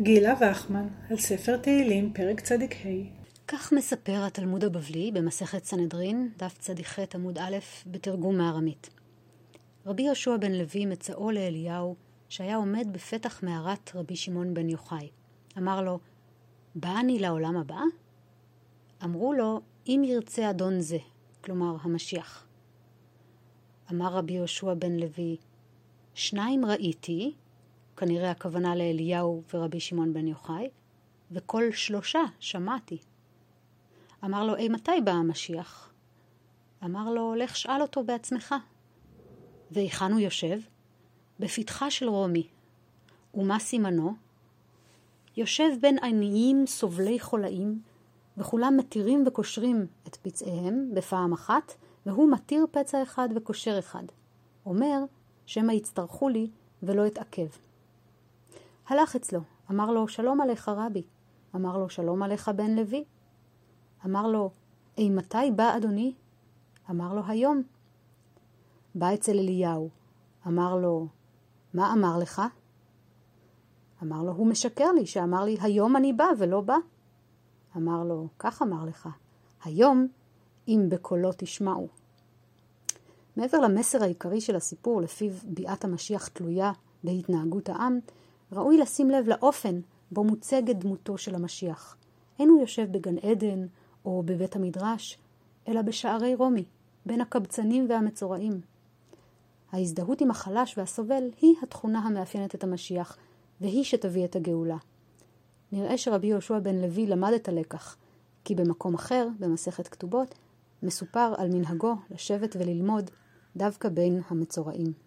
גילה וחמן, על ספר תהילים, פרק צ"ה. כך מספר התלמוד הבבלי במסכת סנהדרין, דף צ"ח עמוד א', בתרגום מארמית. רבי יהושע בן לוי מצאו לאליהו, שהיה עומד בפתח מערת רבי שמעון בן יוחאי. אמר לו, בא אני לעולם הבא? אמרו לו, אם ירצה אדון זה, כלומר המשיח. אמר רבי יהושע בן לוי, שניים ראיתי, כנראה הכוונה לאליהו ורבי שמעון בן יוחאי, וכל שלושה שמעתי. אמר לו, אי מתי בא המשיח? אמר לו, לך שאל אותו בעצמך. והיכן הוא יושב? בפתחה של רומי. ומה סימנו? יושב בין עניים סובלי חולאים, וכולם מתירים וקושרים את פצעיהם בפעם אחת, והוא מתיר פצע אחד וקושר אחד. אומר, שמא יצטרכו לי ולא אתעכב. הלך אצלו, אמר לו, שלום עליך רבי. אמר לו, שלום עליך בן לוי. אמר לו, אי מתי בא אדוני? אמר לו, היום. בא אצל אליהו, אמר לו, מה אמר לך? אמר לו, הוא משקר לי, שאמר לי, היום אני בא ולא בא. אמר לו, כך אמר לך, היום אם בקולו תשמעו. מעבר למסר העיקרי של הסיפור, לפיו ביאת המשיח תלויה בהתנהגות העם, ראוי לשים לב לאופן בו מוצגת דמותו של המשיח. אין הוא יושב בגן עדן או בבית המדרש, אלא בשערי רומי, בין הקבצנים והמצורעים. ההזדהות עם החלש והסובל היא התכונה המאפיינת את המשיח, והיא שתביא את הגאולה. נראה שרבי יהושע בן לוי למד את הלקח, כי במקום אחר, במסכת כתובות, מסופר על מנהגו לשבת וללמוד דווקא בין המצורעים.